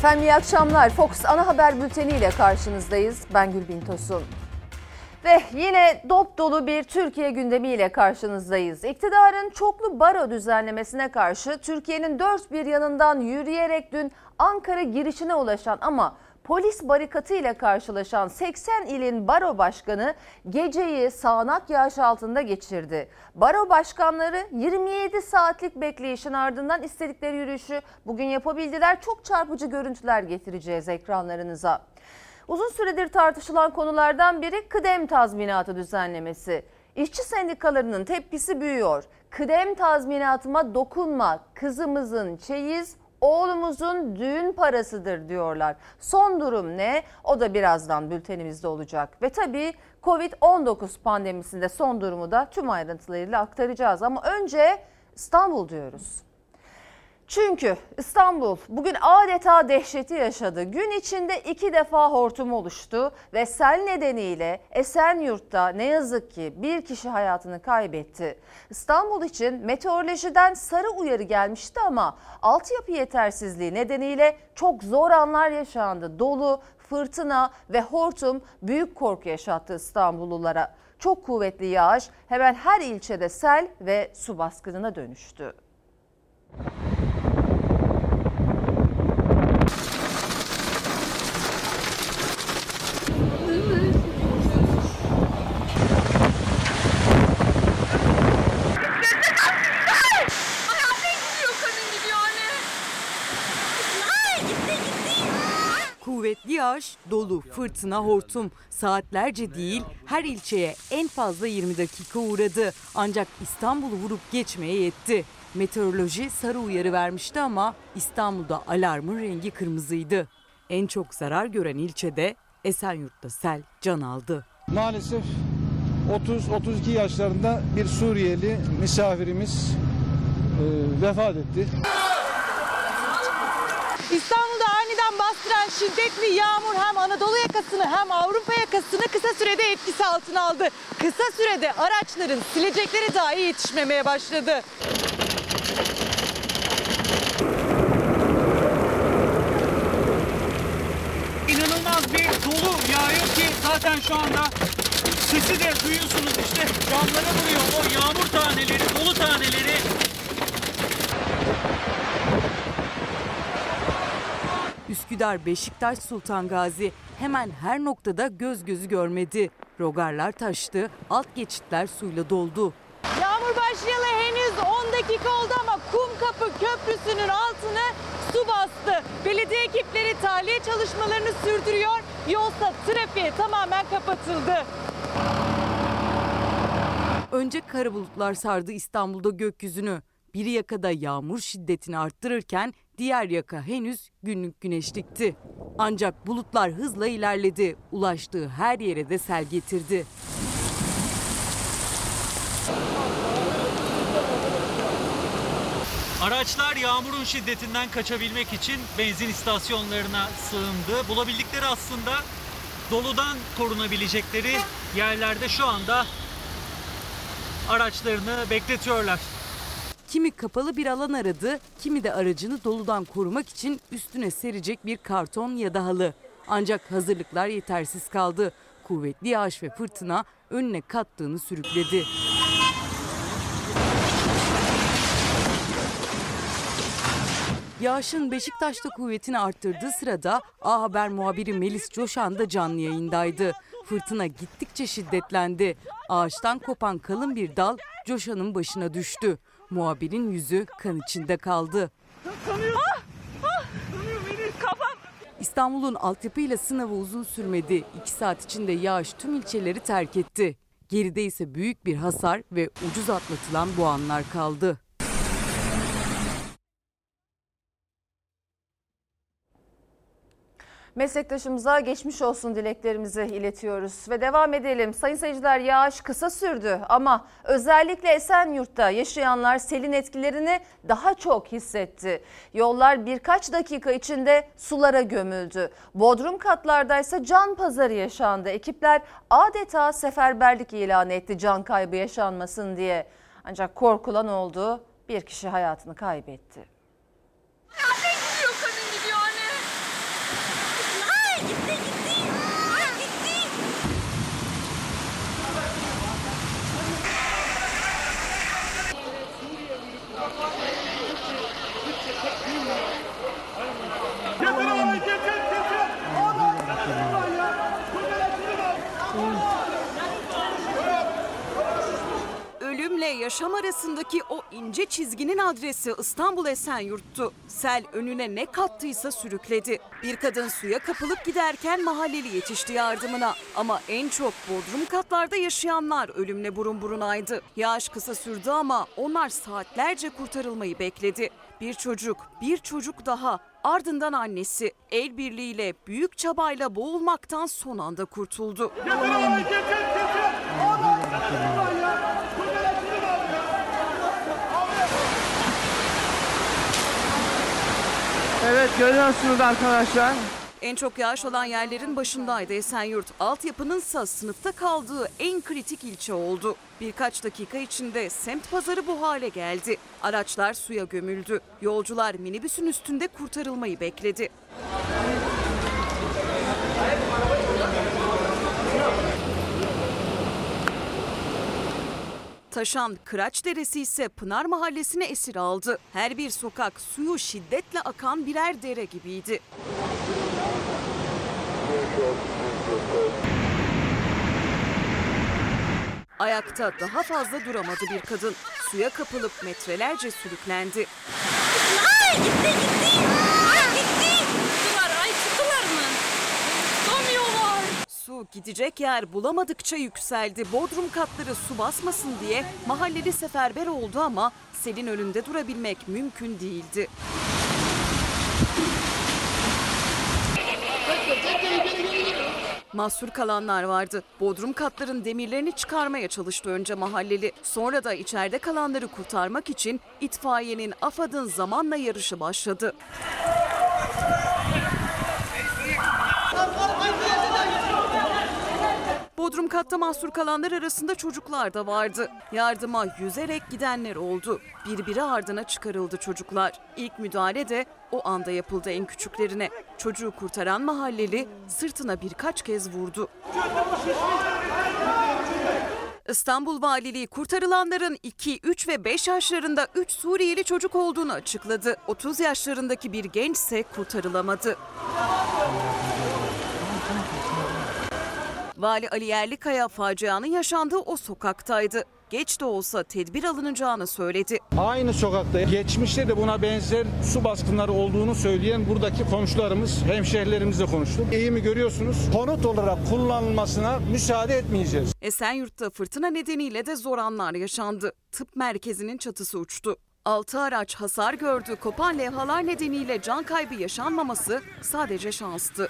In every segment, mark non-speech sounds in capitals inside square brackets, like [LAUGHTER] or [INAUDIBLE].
Efendim iyi akşamlar. Fox ana haber bülteni ile karşınızdayız. Ben Gülbin Tosun. Ve yine dop dolu bir Türkiye gündemiyle karşınızdayız. İktidarın çoklu baro düzenlemesine karşı Türkiye'nin dört bir yanından yürüyerek dün Ankara girişine ulaşan ama polis barikatı ile karşılaşan 80 ilin baro başkanı geceyi sağanak yağış altında geçirdi. Baro başkanları 27 saatlik bekleyişin ardından istedikleri yürüyüşü bugün yapabildiler. Çok çarpıcı görüntüler getireceğiz ekranlarınıza. Uzun süredir tartışılan konulardan biri kıdem tazminatı düzenlemesi. İşçi sendikalarının tepkisi büyüyor. Kıdem tazminatıma dokunma, kızımızın çeyiz, oğlumuzun düğün parasıdır diyorlar. Son durum ne? O da birazdan bültenimizde olacak. Ve tabii Covid-19 pandemisinde son durumu da tüm ayrıntılarıyla aktaracağız. Ama önce İstanbul diyoruz. Çünkü İstanbul bugün adeta dehşeti yaşadı. Gün içinde iki defa hortum oluştu ve sel nedeniyle Esenyurt'ta ne yazık ki bir kişi hayatını kaybetti. İstanbul için meteorolojiden sarı uyarı gelmişti ama altyapı yetersizliği nedeniyle çok zor anlar yaşandı. Dolu, fırtına ve hortum büyük korku yaşattı İstanbullulara. Çok kuvvetli yağış hemen her ilçede sel ve su baskınına dönüştü. Kuvvetli yağış, dolu, fırtına, hortum saatlerce değil her ilçeye en fazla 20 dakika uğradı. Ancak İstanbul'u vurup geçmeye yetti. Meteoroloji sarı uyarı vermişti ama İstanbul'da alarmın rengi kırmızıydı. En çok zarar gören ilçede Esenyurt'ta sel can aldı. Maalesef 30-32 yaşlarında bir Suriyeli misafirimiz e, vefat etti. Bastıran şiddetli yağmur hem Anadolu yakasını hem Avrupa yakasını kısa sürede etkisi altına aldı. Kısa sürede araçların silecekleri dahi yetişmemeye başladı. İnanılmaz bir dolu yağıyor ki zaten şu anda sesi de duyuyorsunuz işte camlara vuruyor o yağmur taneleri, dolu taneleri. Üsküdar, Beşiktaş, Sultan Gazi hemen her noktada göz gözü görmedi. Rogarlar taştı, alt geçitler suyla doldu. Yağmur başlayalı henüz 10 dakika oldu ama Kumkapı Köprüsü'nün altını su bastı. Belediye ekipleri tahliye çalışmalarını sürdürüyor. Yolsa trafiğe tamamen kapatıldı. Önce kara bulutlar sardı İstanbul'da gökyüzünü. Bir yakada yağmur şiddetini arttırırken diğer yaka henüz günlük güneşlikti. Ancak bulutlar hızla ilerledi. Ulaştığı her yere de sel getirdi. Araçlar yağmurun şiddetinden kaçabilmek için benzin istasyonlarına sığındı. Bulabildikleri aslında doludan korunabilecekleri yerlerde şu anda araçlarını bekletiyorlar. Kimi kapalı bir alan aradı, kimi de aracını doludan korumak için üstüne serecek bir karton ya da halı. Ancak hazırlıklar yetersiz kaldı. Kuvvetli yağış ve fırtına önüne kattığını sürükledi. Yağışın Beşiktaş'ta kuvvetini arttırdığı sırada A Haber muhabiri Melis Coşan da canlı yayındaydı. Fırtına gittikçe şiddetlendi. Ağaçtan kopan kalın bir dal Coşan'ın başına düştü. Muhabirin yüzü kan içinde kaldı. İstanbul'un altyapıyla sınavı uzun sürmedi. İki saat içinde yağış tüm ilçeleri terk etti. Geride ise büyük bir hasar ve ucuz atlatılan bu anlar kaldı. Meslektaşımıza geçmiş olsun dileklerimizi iletiyoruz ve devam edelim. Sayın seyirciler yağış kısa sürdü ama özellikle Esenyurt'ta yaşayanlar selin etkilerini daha çok hissetti. Yollar birkaç dakika içinde sulara gömüldü. Bodrum katlardaysa can pazarı yaşandı. Ekipler adeta seferberlik ilan etti can kaybı yaşanmasın diye. Ancak korkulan oldu. Bir kişi hayatını kaybetti. Yaşam arasındaki o ince çizginin adresi İstanbul Esenyurt'tu. Sel önüne ne kattıysa sürükledi. Bir kadın suya kapılıp giderken mahalleli yetişti yardımına. Ama en çok bodrum katlarda yaşayanlar ölümle burun burunaydı. Yağış kısa sürdü ama onlar saatlerce kurtarılmayı bekledi. Bir çocuk, bir çocuk daha, ardından annesi el birliğiyle büyük çabayla boğulmaktan son anda kurtuldu. Evet görüyorsunuz arkadaşlar. En çok yağış olan yerlerin başındaydı Esenyurt. Altyapının ise sınıfta kaldığı en kritik ilçe oldu. Birkaç dakika içinde semt pazarı bu hale geldi. Araçlar suya gömüldü. Yolcular minibüsün üstünde kurtarılmayı bekledi. Taşan Kıraç Deresi ise Pınar Mahallesi'ne esir aldı. Her bir sokak suyu şiddetle akan birer dere gibiydi. Ayakta daha fazla duramadı bir kadın. Suya kapılıp metrelerce sürüklendi. Ay gitti gitti. Ay gitti. Tuttular. Ay tuttular mı? Tutamıyorlar. Gidecek yer bulamadıkça yükseldi. Bodrum katları su basmasın diye mahalleli seferber oldu ama selin önünde durabilmek mümkün değildi. Mahsur kalanlar vardı. Bodrum katların demirlerini çıkarmaya çalıştı önce mahalleli. Sonra da içeride kalanları kurtarmak için itfaiyenin AFAD'ın zamanla yarışı başladı. Bodrum katta mahsur kalanlar arasında çocuklar da vardı. Yardıma yüzerek gidenler oldu. Birbiri ardına çıkarıldı çocuklar. İlk müdahale de o anda yapıldı en küçüklerine. Çocuğu kurtaran mahalleli sırtına birkaç kez vurdu. İstanbul Valiliği kurtarılanların 2, 3 ve 5 yaşlarında 3 Suriyeli çocuk olduğunu açıkladı. 30 yaşlarındaki bir genç ise kurtarılamadı. Vali Ali Yerlikaya facianın yaşandığı o sokaktaydı. Geç de olsa tedbir alınacağını söyledi. Aynı sokakta geçmişte de buna benzer su baskınları olduğunu söyleyen buradaki komşularımız, hemşehrilerimizle konuştuk. Eğimi görüyorsunuz. Konut olarak kullanılmasına müsaade etmeyeceğiz. Esenyurt'ta fırtına nedeniyle de zor anlar yaşandı. Tıp merkezinin çatısı uçtu. Altı araç hasar gördü. Kopan levhalar nedeniyle can kaybı yaşanmaması sadece şanstı.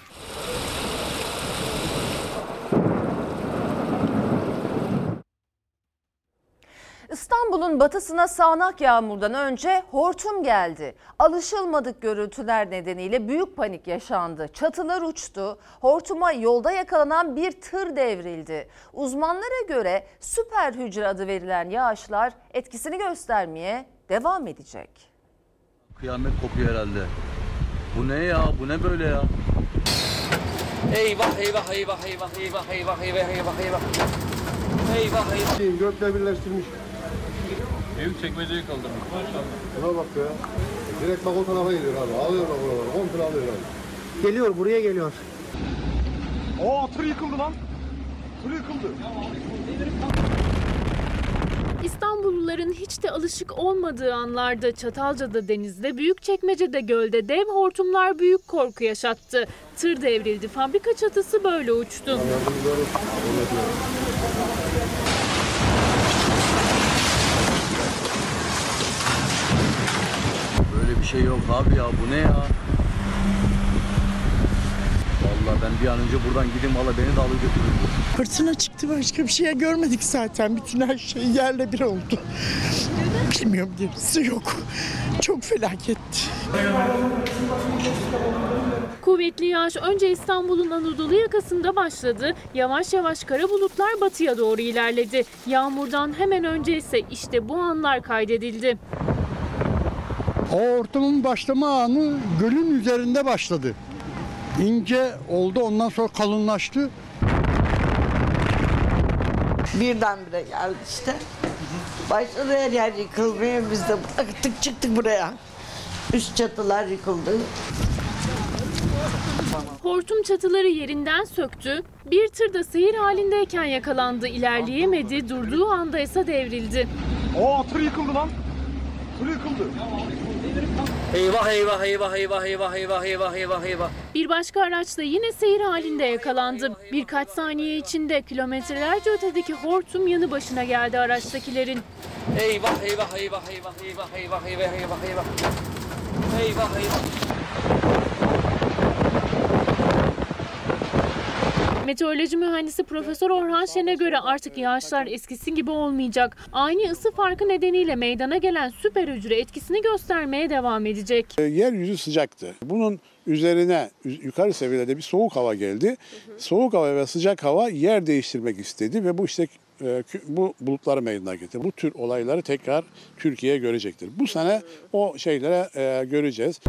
İstanbul'un batısına sağanak yağmurdan önce hortum geldi. Alışılmadık görüntüler nedeniyle büyük panik yaşandı. Çatılar uçtu. Hortuma yolda yakalanan bir tır devrildi. Uzmanlara göre süper hücre adı verilen yağışlar etkisini göstermeye devam edecek. Kıyamet kopuyor herhalde. Bu ne ya? Bu ne böyle ya? Eyvah eyvah eyvah eyvah eyvah eyvah eyvah eyvah eyvah. Eyvah eyvah. Gökle birleştirmiş. Büyük çekmeceyi kaldırmış. Buna bak ya. Direkt bak o tarafa geliyor abi. Alıyor bak buraları. Komple alıyor abi. Geliyor buraya geliyor. Oo tır yıkıldı lan. Tır yıkıldı. İstanbulluların hiç de alışık olmadığı anlarda Çatalca'da denizde, Büyükçekmece'de gölde dev hortumlar büyük korku yaşattı. Tır devrildi, fabrika çatısı böyle uçtu. Şey yok abi ya. Bu ne ya? Vallahi ben bir an önce buradan gideyim valla beni de alır götürür bu. Fırtına çıktı başka bir şey görmedik zaten. Bütün her şey yerle bir oldu. Bilmiyorum gerisi yok. Çok felaketti. Kuvvetli yağış önce İstanbul'un Anadolu yakasında başladı. Yavaş yavaş kara bulutlar batıya doğru ilerledi. Yağmurdan hemen önce ise işte bu anlar kaydedildi. O hortumun başlama anı gölün üzerinde başladı. İnce oldu ondan sonra kalınlaştı. Birdenbire geldi işte. Başladı her yer yıkılmaya. Biz de bıraktık çıktık buraya. Üst çatılar yıkıldı. Hortum çatıları yerinden söktü. Bir tır da seyir halindeyken yakalandı. İlerleyemedi. Durduğu anda ise devrildi. Oo tır yıkıldı lan. Tır yıkıldı. Eyvah eyvah eyvah eyvah eyvah eyvah eyvah eyvah eyvah. Bir başka araç da yine seyir halinde yakalandı. Birkaç saniye içinde kilometrelerce ötedeki hortum yanı başına geldi araçtakilerin. Eyvah eyvah eyvah eyvah eyvah eyvah eyvah eyvah eyvah. Eyvah eyvah. Meteoroloji mühendisi Profesör Orhan Şen'e göre artık yağışlar eskisi gibi olmayacak. Aynı ısı farkı nedeniyle meydana gelen süper hücre etkisini göstermeye devam edecek. Yeryüzü sıcaktı. Bunun üzerine yukarı seviyede bir soğuk hava geldi. Soğuk hava ve sıcak hava yer değiştirmek istedi ve bu işte e, bu bulutları meydana getirdi. Bu tür olayları tekrar Türkiye görecektir. Bu sene o şeylere e, göreceğiz.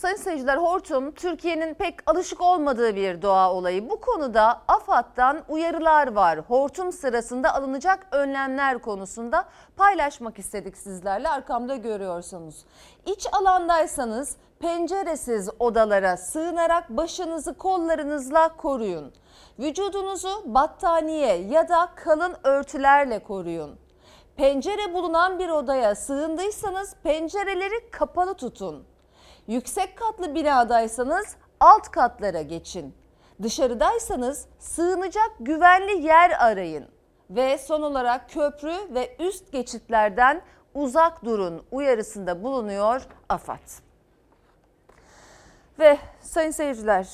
Sayın seyirciler hortum Türkiye'nin pek alışık olmadığı bir doğa olayı. Bu konuda AFAD'dan uyarılar var. Hortum sırasında alınacak önlemler konusunda paylaşmak istedik sizlerle. Arkamda görüyorsunuz. İç alandaysanız penceresiz odalara sığınarak başınızı kollarınızla koruyun. Vücudunuzu battaniye ya da kalın örtülerle koruyun. Pencere bulunan bir odaya sığındıysanız pencereleri kapalı tutun. Yüksek katlı binadaysanız alt katlara geçin. Dışarıdaysanız sığınacak güvenli yer arayın. Ve son olarak köprü ve üst geçitlerden uzak durun uyarısında bulunuyor AFAD. Ve sayın seyirciler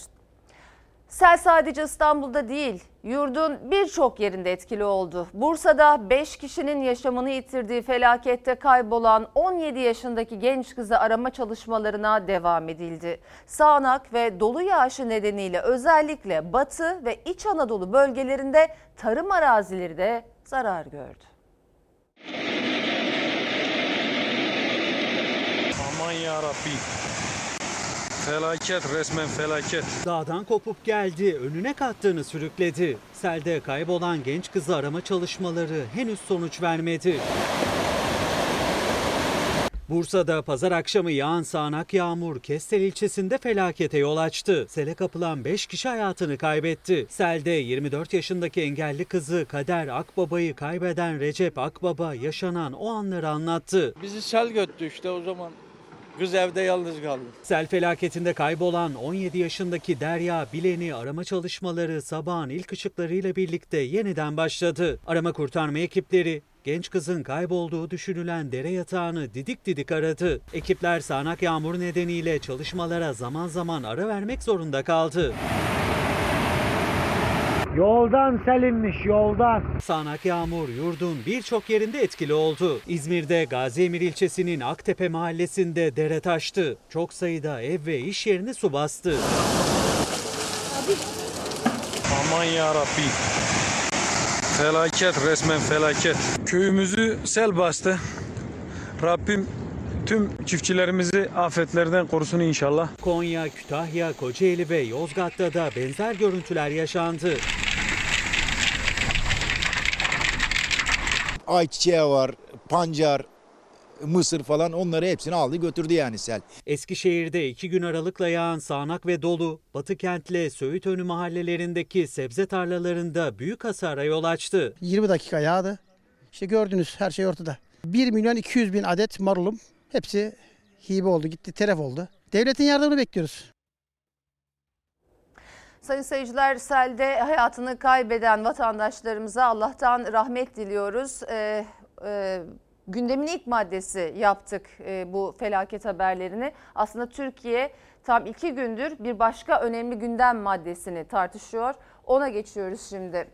Sel sadece İstanbul'da değil, yurdun birçok yerinde etkili oldu. Bursa'da 5 kişinin yaşamını yitirdiği felakette kaybolan 17 yaşındaki genç kızı arama çalışmalarına devam edildi. Sağanak ve dolu yağışı nedeniyle özellikle Batı ve İç Anadolu bölgelerinde tarım arazileri de zarar gördü. Aman ya. Felaket resmen felaket. Dağdan kopup geldi, önüne kattığını sürükledi. Selde kaybolan genç kızı arama çalışmaları henüz sonuç vermedi. Bursa'da pazar akşamı yağan sağanak yağmur Kestel ilçesinde felakete yol açtı. Sele kapılan 5 kişi hayatını kaybetti. Selde 24 yaşındaki engelli kızı Kader Akbaba'yı kaybeden Recep Akbaba yaşanan o anları anlattı. Bizi sel götürdü işte o zaman. Kız evde yalnız kaldı. Sel felaketinde kaybolan 17 yaşındaki Derya Bilen'i arama çalışmaları sabahın ilk ışıklarıyla birlikte yeniden başladı. Arama kurtarma ekipleri genç kızın kaybolduğu düşünülen dere yatağını didik didik aradı. Ekipler sağanak yağmur nedeniyle çalışmalara zaman zaman ara vermek zorunda kaldı. Yoldan selinmiş yoldan. Sağanak yağmur yurdun birçok yerinde etkili oldu. İzmir'de Gaziemir ilçesinin Aktepe mahallesinde dere taştı. Çok sayıda ev ve iş yerini su bastı. Aman ya Rabbi. Felaket resmen felaket. Köyümüzü sel bastı. Rabbim tüm çiftçilerimizi afetlerden korusun inşallah. Konya, Kütahya, Kocaeli ve Yozgat'ta da benzer görüntüler yaşandı. Ayçiçeği var, pancar, mısır falan onları hepsini aldı götürdü yani sel. Eskişehir'de iki gün aralıkla yağan sağanak ve dolu, Batı Kent'le Söğütönü mahallelerindeki sebze tarlalarında büyük hasara yol açtı. 20 dakika yağdı. İşte gördünüz her şey ortada. 1 milyon 200 bin adet marulum hepsi hibe oldu gitti telef oldu. Devletin yardımını bekliyoruz. Sayın seyirciler selde hayatını kaybeden vatandaşlarımıza Allah'tan rahmet diliyoruz. Ee, e, gündemin ilk maddesi yaptık e, bu felaket haberlerini. Aslında Türkiye tam iki gündür bir başka önemli gündem maddesini tartışıyor. Ona geçiyoruz şimdi.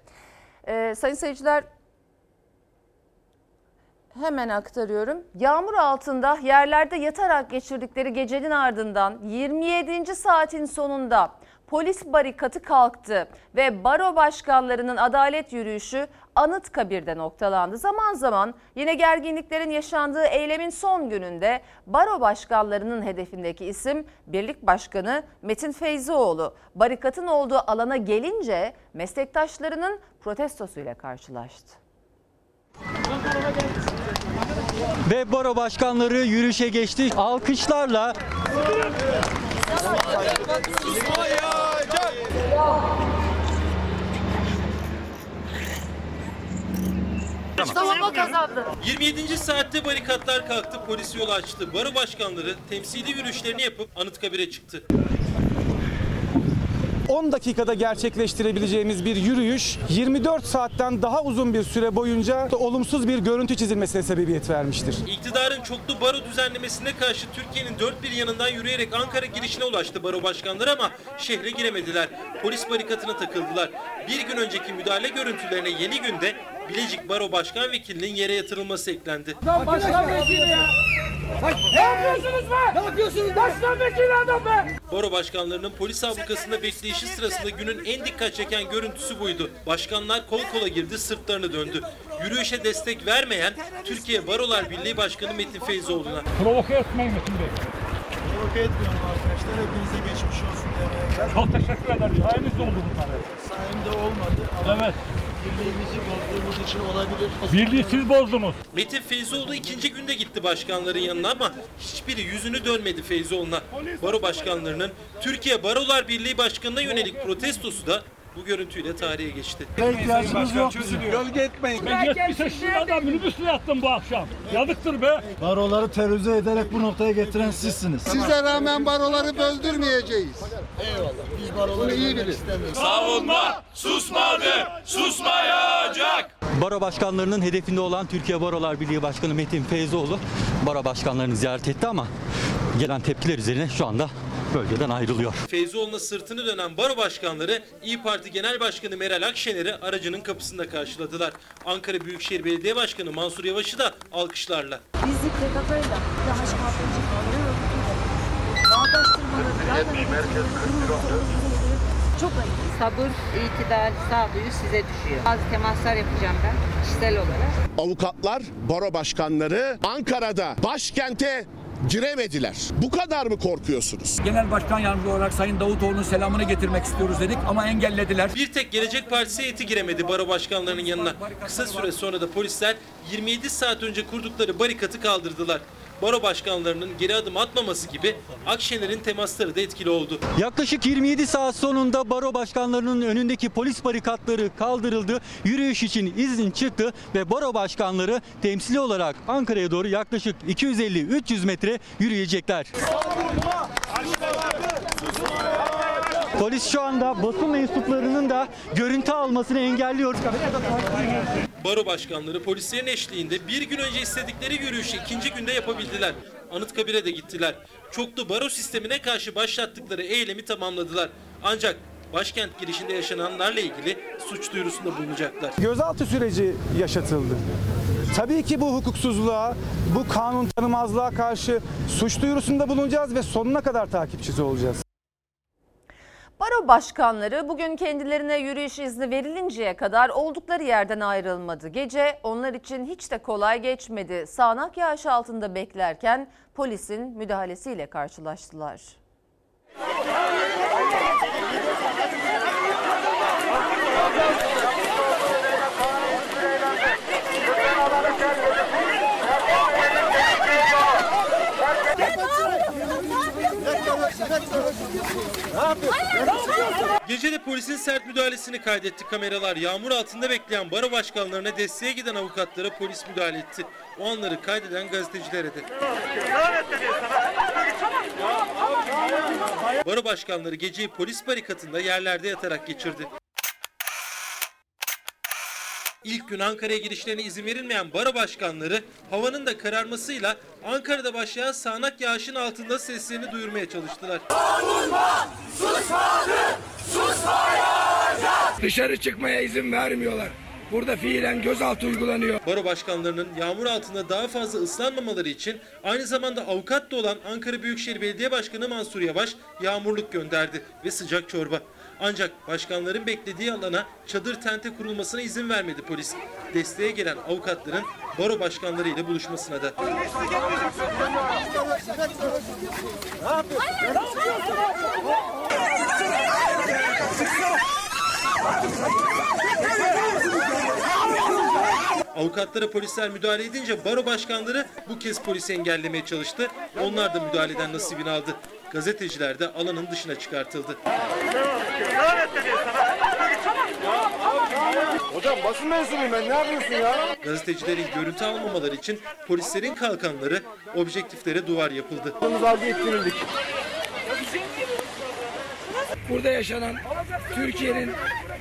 Ee, sayın seyirciler Hemen aktarıyorum. Yağmur altında yerlerde yatarak geçirdikleri gecenin ardından 27. saatin sonunda polis barikatı kalktı ve baro başkanlarının adalet yürüyüşü Anıtkabir'de noktalandı. Zaman zaman yine gerginliklerin yaşandığı eylemin son gününde baro başkanlarının hedefindeki isim Birlik Başkanı Metin Feyzioğlu. Barikatın olduğu alana gelince meslektaşlarının protestosuyla karşılaştı. Ve baro başkanları yürüyüşe geçti. Alkışlarla Savunma kazandı. 27. saatte barikatlar kalktı, polis yol açtı. Baro başkanları temsili yürüyüşlerini yapıp Anıtkabir'e çıktı. 10 dakikada gerçekleştirebileceğimiz bir yürüyüş 24 saatten daha uzun bir süre boyunca olumsuz bir görüntü çizilmesine sebebiyet vermiştir. İktidarın çoklu baro düzenlemesine karşı Türkiye'nin dört bir yanından yürüyerek Ankara girişine ulaştı baro başkanları ama şehre giremediler. Polis barikatına takıldılar. Bir gün önceki müdahale görüntülerine yeni günde Bilecik Baro Başkan Vekilinin yere yatırılması eklendi. Başkan vekili ya. Ne yapıyorsunuz be? Ne yapıyorsunuz? Başkan vekili adam be. Baro başkanlarının polis ablukasında bekleyişi sırasında günün en dikkat çeken görüntüsü buydu. Başkanlar kol kola girdi, sırtlarını döndü. Yürüyüşe destek vermeyen Türkiye Barolar Birliği Başkanı Metin Feyzoğlu'na. Provoke etmeyin Metin Bey. Provoke etmiyorum arkadaşlar. Hepinize geçmiş olsun. Çok teşekkür ederim. Sayenizde oldu bunlar. Sayemde olmadı ama Evet. Birliğimizi bozduğumuz için olabilir. Birliği siz bozdunuz. Metin Feyzoğlu ikinci günde gitti başkanların yanına ama hiçbiri yüzünü dönmedi Feyzoğlu'na. Baro başkanlarının Türkiye Barolar Birliği Başkanı'na yönelik protestosu da bu görüntüyle tarihe geçti. ihtiyacımız yok bizim. Gölge etmeyin. Ben 70 yaşında minibüsle yattım bu akşam. Yazıktır be. Baroları terörize ederek bu noktaya getiren sizsiniz. Size rağmen baroları böldürmeyeceğiz. Eyvallah. Biz baroları iyi istemiyoruz. Savunma susmadı, susmayacak. Baro başkanlarının hedefinde olan Türkiye Barolar Birliği Başkanı Metin Feyzoğlu baro başkanlarını ziyaret etti ama gelen tepkiler üzerine şu anda bölgeden ayrılıyor. Feyzoğlu'na sırtını dönen baro başkanları İyi Parti Genel Başkanı Meral Akşener'i aracının kapısında karşıladılar. Ankara Büyükşehir Belediye Başkanı Mansur Yavaş'ı da alkışlarla. Bizi PKK'yla daha zaten çok ayıp. Sabır, itidal, sağduyu size düşüyor. Bazı temaslar yapacağım ben kişisel olarak. Avukatlar, baro başkanları Ankara'da başkente giremediler. Bu kadar mı korkuyorsunuz? Genel Başkan Yardımcısı olarak Sayın Davutoğlu'nun selamını getirmek istiyoruz dedik ama engellediler. Bir tek Gelecek Partisi heyeti giremedi baro başkanlarının yanına. Kısa süre sonra da polisler 27 saat önce kurdukları barikatı kaldırdılar. Baro başkanlarının geri adım atmaması gibi Akşener'in temasları da etkili oldu. Yaklaşık 27 saat sonunda baro başkanlarının önündeki polis barikatları kaldırıldı. Yürüyüş için izin çıktı ve baro başkanları temsili olarak Ankara'ya doğru yaklaşık 250-300 metre yürüyecekler. Polis şu anda basın mensuplarının da görüntü almasını engelliyor. Baro başkanları polislerin eşliğinde bir gün önce istedikleri yürüyüşü ikinci günde yapabildiler. Anıtkabir'e de gittiler. Çoklu baro sistemine karşı başlattıkları eylemi tamamladılar. Ancak başkent girişinde yaşananlarla ilgili suç duyurusunda bulunacaklar. Gözaltı süreci yaşatıldı. Tabii ki bu hukuksuzluğa, bu kanun tanımazlığa karşı suç duyurusunda bulunacağız ve sonuna kadar takipçisi olacağız. Baro başkanları bugün kendilerine yürüyüş izni verilinceye kadar oldukları yerden ayrılmadı. Gece onlar için hiç de kolay geçmedi. Sağanak yağış altında beklerken polisin müdahalesiyle karşılaştılar. Gece de polisin sert müdahalesini kaydetti kameralar. Yağmur altında bekleyen baro başkanlarına desteğe giden avukatlara polis müdahale etti. O anları kaydeden gazetecilere de. Baro başkanları geceyi polis barikatında yerlerde yatarak geçirdi. İlk gün Ankara'ya girişlerine izin verilmeyen baro başkanları havanın da kararmasıyla Ankara'da başlayan sağanak yağışın altında seslerini duyurmaya çalıştılar. Dışarı çıkmaya izin vermiyorlar. Burada fiilen gözaltı uygulanıyor. Baro başkanlarının yağmur altında daha fazla ıslanmamaları için aynı zamanda avukat da olan Ankara Büyükşehir Belediye Başkanı Mansur Yavaş yağmurluk gönderdi ve sıcak çorba. Ancak başkanların beklediği alana çadır tente kurulmasına izin vermedi polis. Desteğe gelen avukatların baro başkanları ile buluşmasına da. Avukatlara polisler müdahale edince baro başkanları bu kez polisi engellemeye çalıştı. Onlar da müdahaleden nasibini aldı. Gazeteciler de alanın dışına çıkartıldı. Hocam basın mensubuyum ben ne yapıyorsun ya? Gazetecilerin görüntü almamaları için polislerin kalkanları objektiflere duvar yapıldı. Burada yaşanan Türkiye'nin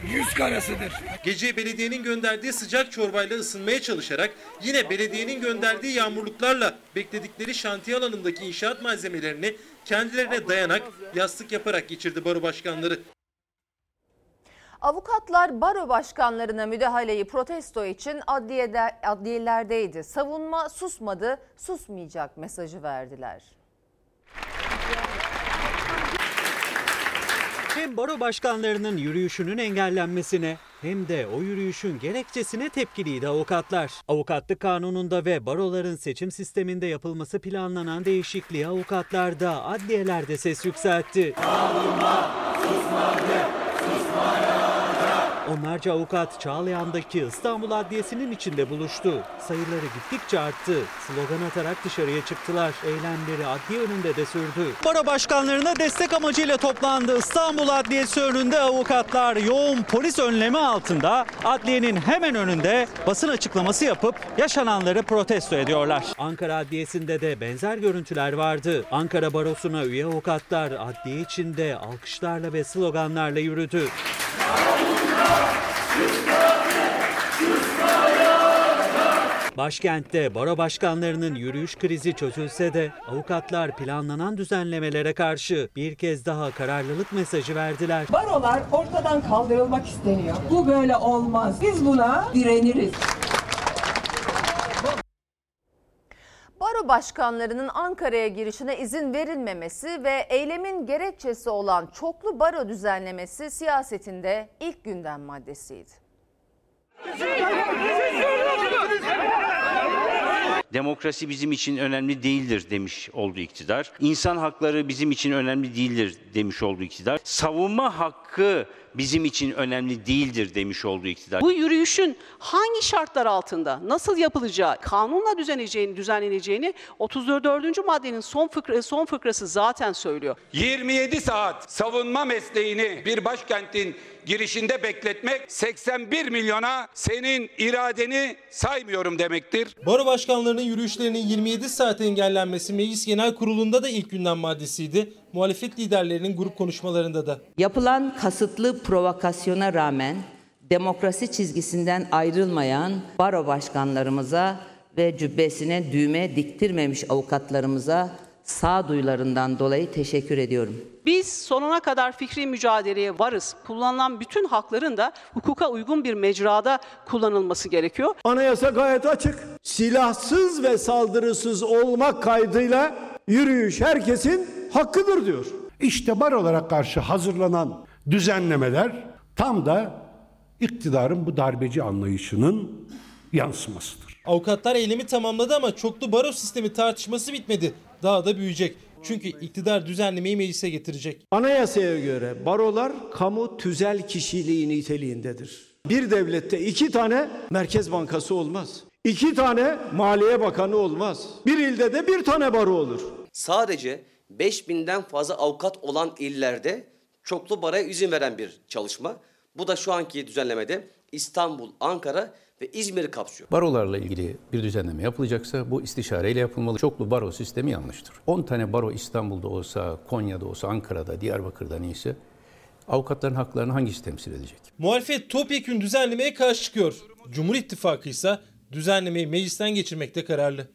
yüz karasıdır. Gece belediyenin gönderdiği sıcak çorbayla ısınmaya çalışarak yine belediyenin gönderdiği yağmurluklarla bekledikleri şantiye alanındaki inşaat malzemelerini kendilerine dayanak, yastık yaparak geçirdi baro başkanları. Avukatlar baro başkanlarına müdahaleyi protesto için adliyede, adliyelerdeydi. Savunma susmadı, susmayacak mesajı verdiler. Hem baro başkanlarının yürüyüşünün engellenmesine hem de o yürüyüşün gerekçesine tepkiliydi avukatlar. Avukatlık kanununda ve baroların seçim sisteminde yapılması planlanan değişikliği avukatlar da adliyelerde ses yükseltti. Onlarca avukat Çağlayan'daki İstanbul Adliyesi'nin içinde buluştu. Sayıları gittikçe arttı. Slogan atarak dışarıya çıktılar. Eylemleri adliye önünde de sürdü. Baro başkanlarına destek amacıyla toplandı. İstanbul Adliyesi önünde avukatlar yoğun polis önlemi altında adliyenin hemen önünde basın açıklaması yapıp yaşananları protesto ediyorlar. Ankara Adliyesi'nde de benzer görüntüler vardı. Ankara Barosu'na üye avukatlar adliye içinde alkışlarla ve sloganlarla yürüdü. Başkentte baro başkanlarının yürüyüş krizi çözülse de avukatlar planlanan düzenlemelere karşı bir kez daha kararlılık mesajı verdiler. Barolar ortadan kaldırılmak isteniyor. Bu böyle olmaz. Biz buna direniriz. Baro başkanlarının Ankara'ya girişine izin verilmemesi ve eylemin gerekçesi olan çoklu baro düzenlemesi siyasetinde ilk gündem maddesiydi. Demokrasi bizim için önemli değildir demiş oldu iktidar. İnsan hakları bizim için önemli değildir demiş oldu iktidar. Savunma hakkı bizim için önemli değildir demiş oldu iktidar. Bu yürüyüşün hangi şartlar altında nasıl yapılacağı, kanunla düzenleneceğini, düzenleneceğini 34. maddenin son fıkra, son fıkrası zaten söylüyor. 27 saat savunma mesleğini bir başkentin girişinde bekletmek 81 milyona senin iradeni saymıyorum demektir. Baro başkanlarının yürüyüşlerinin 27 saat engellenmesi Meclis Genel Kurulu'nda da ilk gündem maddesiydi. Muhalefet liderlerinin grup konuşmalarında da. Yapılan kasıtlı provokasyona rağmen demokrasi çizgisinden ayrılmayan baro başkanlarımıza ve cübbesine düğme diktirmemiş avukatlarımıza sağduyularından dolayı teşekkür ediyorum. Biz sonuna kadar fikri mücadeleye varız. Kullanılan bütün hakların da hukuka uygun bir mecrada kullanılması gerekiyor. Anayasa gayet açık. Silahsız ve saldırısız olmak kaydıyla yürüyüş herkesin hakkıdır diyor. İşte barolara karşı hazırlanan düzenlemeler tam da iktidarın bu darbeci anlayışının yansımasıdır. Avukatlar eylemi tamamladı ama çoklu baro sistemi tartışması bitmedi. Daha da büyüyecek. Çünkü iktidar düzenlemeyi meclise getirecek. Anayasaya göre barolar kamu tüzel kişiliği niteliğindedir. Bir devlette iki tane Merkez Bankası olmaz. İki tane Maliye Bakanı olmaz. Bir ilde de bir tane baro olur. Sadece 5000'den fazla avukat olan illerde çoklu baraya izin veren bir çalışma. Bu da şu anki düzenlemede İstanbul, Ankara ve İzmir'i kapsıyor. Barolarla ilgili bir düzenleme yapılacaksa bu istişareyle yapılmalı. Çoklu baro sistemi yanlıştır. 10 tane baro İstanbul'da olsa, Konya'da olsa, Ankara'da, Diyarbakır'da neyse avukatların haklarını hangisi temsil edecek? Muhalefet topyekün düzenlemeye karşı çıkıyor. Cumhur İttifakı ise düzenlemeyi meclisten geçirmekte kararlı.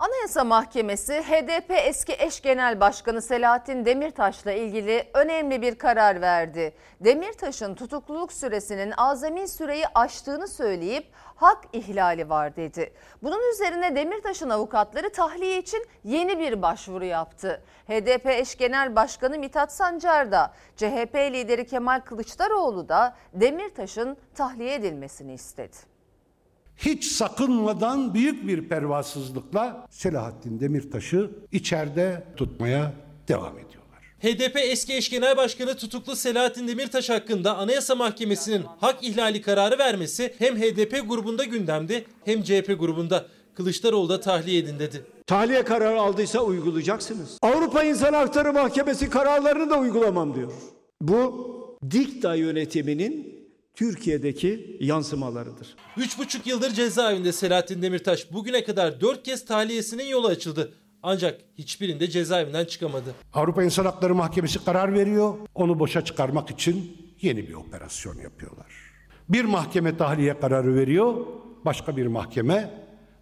Anayasa Mahkemesi HDP eski eş genel başkanı Selahattin Demirtaş'la ilgili önemli bir karar verdi. Demirtaş'ın tutukluluk süresinin azami süreyi aştığını söyleyip hak ihlali var dedi. Bunun üzerine Demirtaş'ın avukatları tahliye için yeni bir başvuru yaptı. HDP eş genel başkanı Mithat Sancar da CHP lideri Kemal Kılıçdaroğlu da Demirtaş'ın tahliye edilmesini istedi hiç sakınmadan büyük bir pervasızlıkla Selahattin Demirtaş'ı içeride tutmaya devam ediyorlar. HDP eski eş genel başkanı tutuklu Selahattin Demirtaş hakkında Anayasa Mahkemesi'nin hak ihlali kararı vermesi hem HDP grubunda gündemde hem CHP grubunda. Kılıçdaroğlu da tahliye edin dedi. Tahliye kararı aldıysa uygulayacaksınız. Avrupa İnsan Hakları Mahkemesi kararlarını da uygulamam diyor. Bu dikta yönetiminin Türkiye'deki yansımalarıdır. 3,5 yıldır cezaevinde Selahattin Demirtaş bugüne kadar 4 kez tahliyesinin yolu açıldı. Ancak hiçbirinde cezaevinden çıkamadı. Avrupa İnsan Hakları Mahkemesi karar veriyor. Onu boşa çıkarmak için yeni bir operasyon yapıyorlar. Bir mahkeme tahliye kararı veriyor. Başka bir mahkeme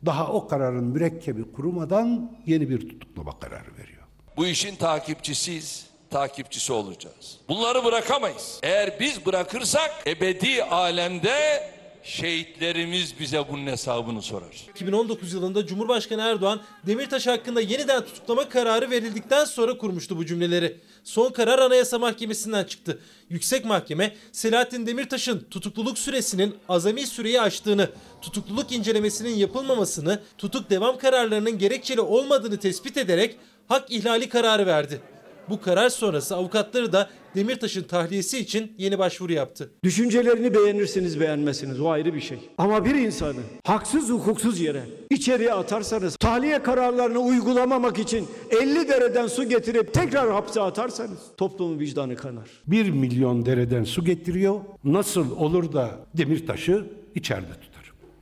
daha o kararın mürekkebi kurumadan yeni bir tutuklama kararı veriyor. Bu işin takipçisiyiz, takipçisi olacağız. Bunları bırakamayız. Eğer biz bırakırsak ebedi alemde şehitlerimiz bize bunun hesabını sorar. 2019 yılında Cumhurbaşkanı Erdoğan Demirtaş hakkında yeniden tutuklama kararı verildikten sonra kurmuştu bu cümleleri. Son karar Anayasa Mahkemesi'nden çıktı. Yüksek Mahkeme Selahattin Demirtaş'ın tutukluluk süresinin azami süreyi aştığını, tutukluluk incelemesinin yapılmamasını, tutuk devam kararlarının gerekçeli olmadığını tespit ederek hak ihlali kararı verdi. Bu karar sonrası avukatları da Demirtaş'ın tahliyesi için yeni başvuru yaptı. Düşüncelerini beğenirsiniz beğenmezsiniz o ayrı bir şey. Ama bir insanı haksız hukuksuz yere içeriye atarsanız tahliye kararlarını uygulamamak için 50 dereden su getirip tekrar hapse atarsanız toplumun vicdanı kanar. Bir milyon dereden su getiriyor. Nasıl olur da Demirtaş'ı içeride tutarım?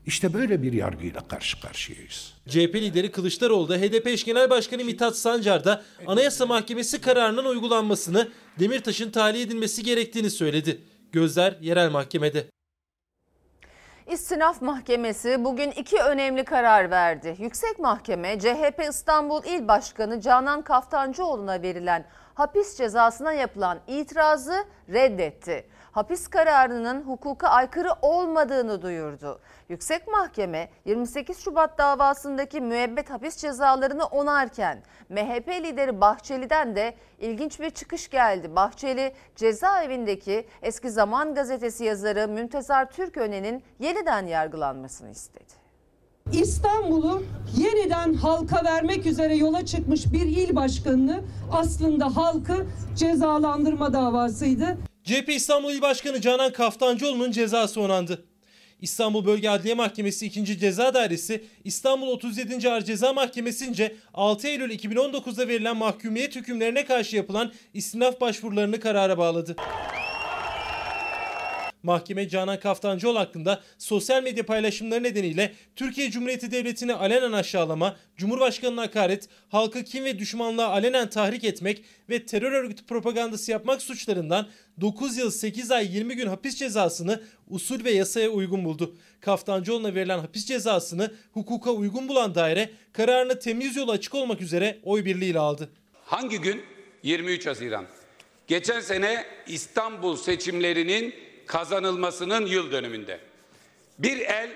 İşte böyle bir yargıyla karşı karşıyayız. CHP lideri Kılıçdaroğlu da HDP eş genel başkanı Mithat Sancar da Anayasa Mahkemesi kararının uygulanmasını Demirtaş'ın tahliye edilmesi gerektiğini söyledi. Gözler yerel mahkemede. İstinaf Mahkemesi bugün iki önemli karar verdi. Yüksek Mahkeme CHP İstanbul İl Başkanı Canan Kaftancıoğlu'na verilen hapis cezasına yapılan itirazı reddetti. Hapis kararının hukuka aykırı olmadığını duyurdu. Yüksek Mahkeme 28 Şubat davasındaki müebbet hapis cezalarını onarken MHP lideri Bahçeli'den de ilginç bir çıkış geldi. Bahçeli cezaevindeki Eski Zaman gazetesi yazarı Müntezar Türköne'nin yeniden yargılanmasını istedi. İstanbul'u yeniden halka vermek üzere yola çıkmış bir il başkanını aslında halkı cezalandırma davasıydı. CHP İstanbul İl Başkanı Canan Kaftancıoğlu'nun cezası onandı. İstanbul Bölge Adliye Mahkemesi 2. Ceza Dairesi İstanbul 37. Ağır Ceza Mahkemesi'nce 6 Eylül 2019'da verilen mahkumiyet hükümlerine karşı yapılan istinaf başvurularını karara bağladı. Mahkeme Canan Kaftancıoğlu hakkında sosyal medya paylaşımları nedeniyle Türkiye Cumhuriyeti Devleti'ni alenen aşağılama, Cumhurbaşkanı'na hakaret, halkı kim ve düşmanlığa alenen tahrik etmek ve terör örgütü propagandası yapmak suçlarından 9 yıl 8 ay 20 gün hapis cezasını usul ve yasaya uygun buldu. Kaftancıoğlu'na verilen hapis cezasını hukuka uygun bulan daire kararını temiz yolu açık olmak üzere oy birliğiyle aldı. Hangi gün? 23 Haziran. Geçen sene İstanbul seçimlerinin kazanılmasının yıl dönümünde. Bir el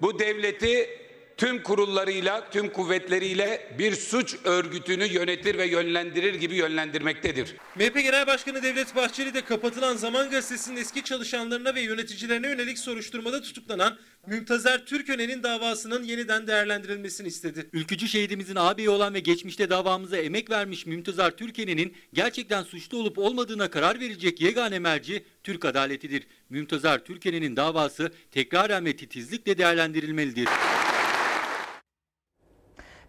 bu devleti tüm kurullarıyla, tüm kuvvetleriyle bir suç örgütünü yönetir ve yönlendirir gibi yönlendirmektedir. MHP Genel Başkanı Devlet Bahçeli de kapatılan Zaman Gazetesi'nin eski çalışanlarına ve yöneticilerine yönelik soruşturmada tutuklanan Mümtazer Türköne'nin davasının yeniden değerlendirilmesini istedi. Ülkücü şehidimizin ağabeyi olan ve geçmişte davamıza emek vermiş Mümtazar Türkene'nin gerçekten suçlu olup olmadığına karar verecek yegane merci Türk adaletidir. Mümtazar Türkene'nin davası tekraren ve titizlikle değerlendirilmelidir.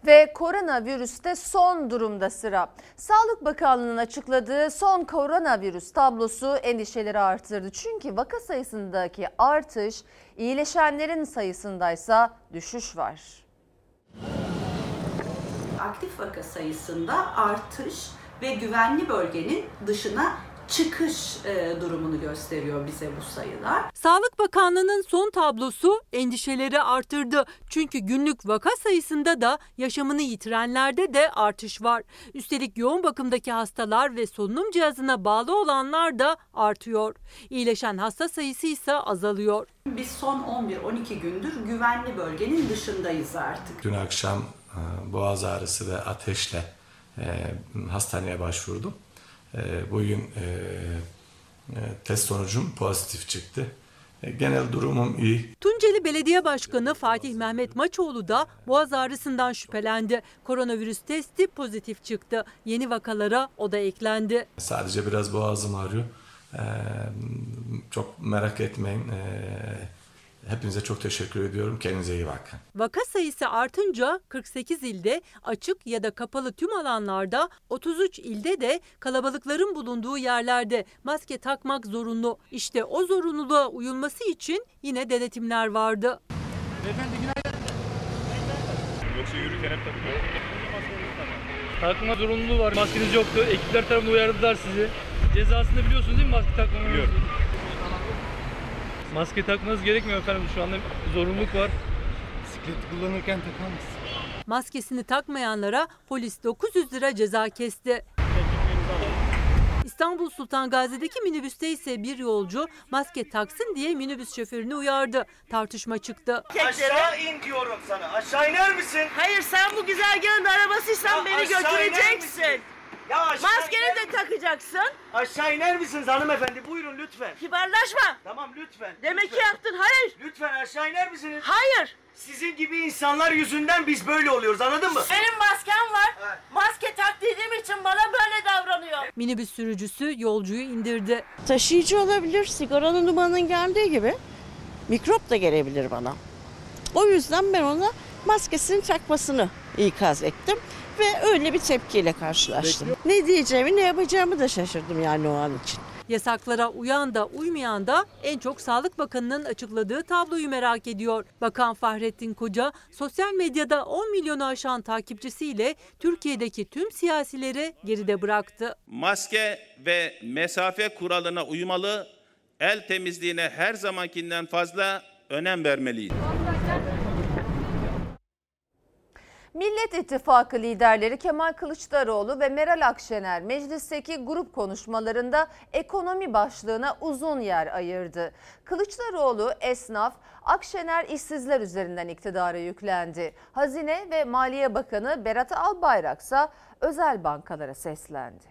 Ve koronavirüste son durumda sıra. Sağlık Bakanlığı'nın açıkladığı son koronavirüs tablosu endişeleri arttırdı. Çünkü vaka sayısındaki artış iyileşenlerin sayısındaysa düşüş var. Aktif vaka sayısında artış ve güvenli bölgenin dışına çıkış e, durumunu gösteriyor bize bu sayılar. Sağlık Bakanlığı'nın son tablosu endişeleri artırdı. Çünkü günlük vaka sayısında da yaşamını yitirenlerde de artış var. Üstelik yoğun bakımdaki hastalar ve solunum cihazına bağlı olanlar da artıyor. İyileşen hasta sayısı ise azalıyor. Biz son 11-12 gündür güvenli bölgenin dışındayız artık. Dün akşam e, boğaz ağrısı ve ateşle e, hastaneye başvurdum. E, bugün e, e, test sonucum pozitif çıktı. E, genel durumum iyi. Tunceli Belediye Başkanı Fatih Mehmet Maçoğlu da boğaz ağrısından şüphelendi. Koronavirüs testi pozitif çıktı. Yeni vakalara o da eklendi. Sadece biraz boğazım ağrıyor. E, çok merak etmeyin. E, Hepinize çok teşekkür ediyorum. Kendinize iyi bakın. Vaka sayısı artınca 48 ilde açık ya da kapalı tüm alanlarda 33 ilde de kalabalıkların bulunduğu yerlerde maske takmak zorunlu. İşte o zorunluluğa uyulması için yine denetimler vardı. Beyefendi günaydın. Yoksa yürürken hep takıyor. Takma zorunluluğu var. Maskeniz yoktu. Ekipler tarafından uyardılar sizi. Cezasını biliyorsunuz değil mi maske takmamanın? Biliyorum. Maske takmanız gerekmiyor efendim. Şu anda zorunluluk var. Bisikleti kullanırken takar mısın? Maskesini takmayanlara polis 900 lira ceza kesti. İstanbul Sultan Gazi'deki minibüste ise bir yolcu maske taksın diye minibüs şoförünü uyardı. Tartışma çıktı. Aşağı in diyorum sana. Aşağı iner misin? Hayır sen bu güzergahın arabasıysan Ya beni götüreceksin. Ya aşağı Maskeni de takacaksın. Aşağı iner misiniz hanımefendi? Buyurun lütfen. Kibarlaşma. Tamam lütfen. Demek lütfen. ki yaptın. Hayır. Lütfen aşağı iner misiniz? Hayır. Sizin gibi insanlar yüzünden biz böyle oluyoruz anladın mı? Benim maskem var. Maske tak dediğim için bana böyle davranıyor. Minibüs sürücüsü yolcuyu indirdi. Taşıyıcı olabilir. Sigaranın dumanın geldiği gibi mikrop da gelebilir bana. O yüzden ben ona maskesini takmasını ikaz ettim ve öyle bir tepkiyle karşılaştım. Ne diyeceğimi ne yapacağımı da şaşırdım yani o an için. Yasaklara uyan da uymayan da en çok Sağlık Bakanı'nın açıkladığı tabloyu merak ediyor. Bakan Fahrettin Koca sosyal medyada 10 milyonu aşan takipçisiyle Türkiye'deki tüm siyasileri geride bıraktı. Maske ve mesafe kuralına uymalı, el temizliğine her zamankinden fazla önem vermeliyiz. Millet İttifakı liderleri Kemal Kılıçdaroğlu ve Meral Akşener meclisteki grup konuşmalarında ekonomi başlığına uzun yer ayırdı. Kılıçdaroğlu esnaf, Akşener işsizler üzerinden iktidara yüklendi. Hazine ve Maliye Bakanı Berat Albayrak ise özel bankalara seslendi.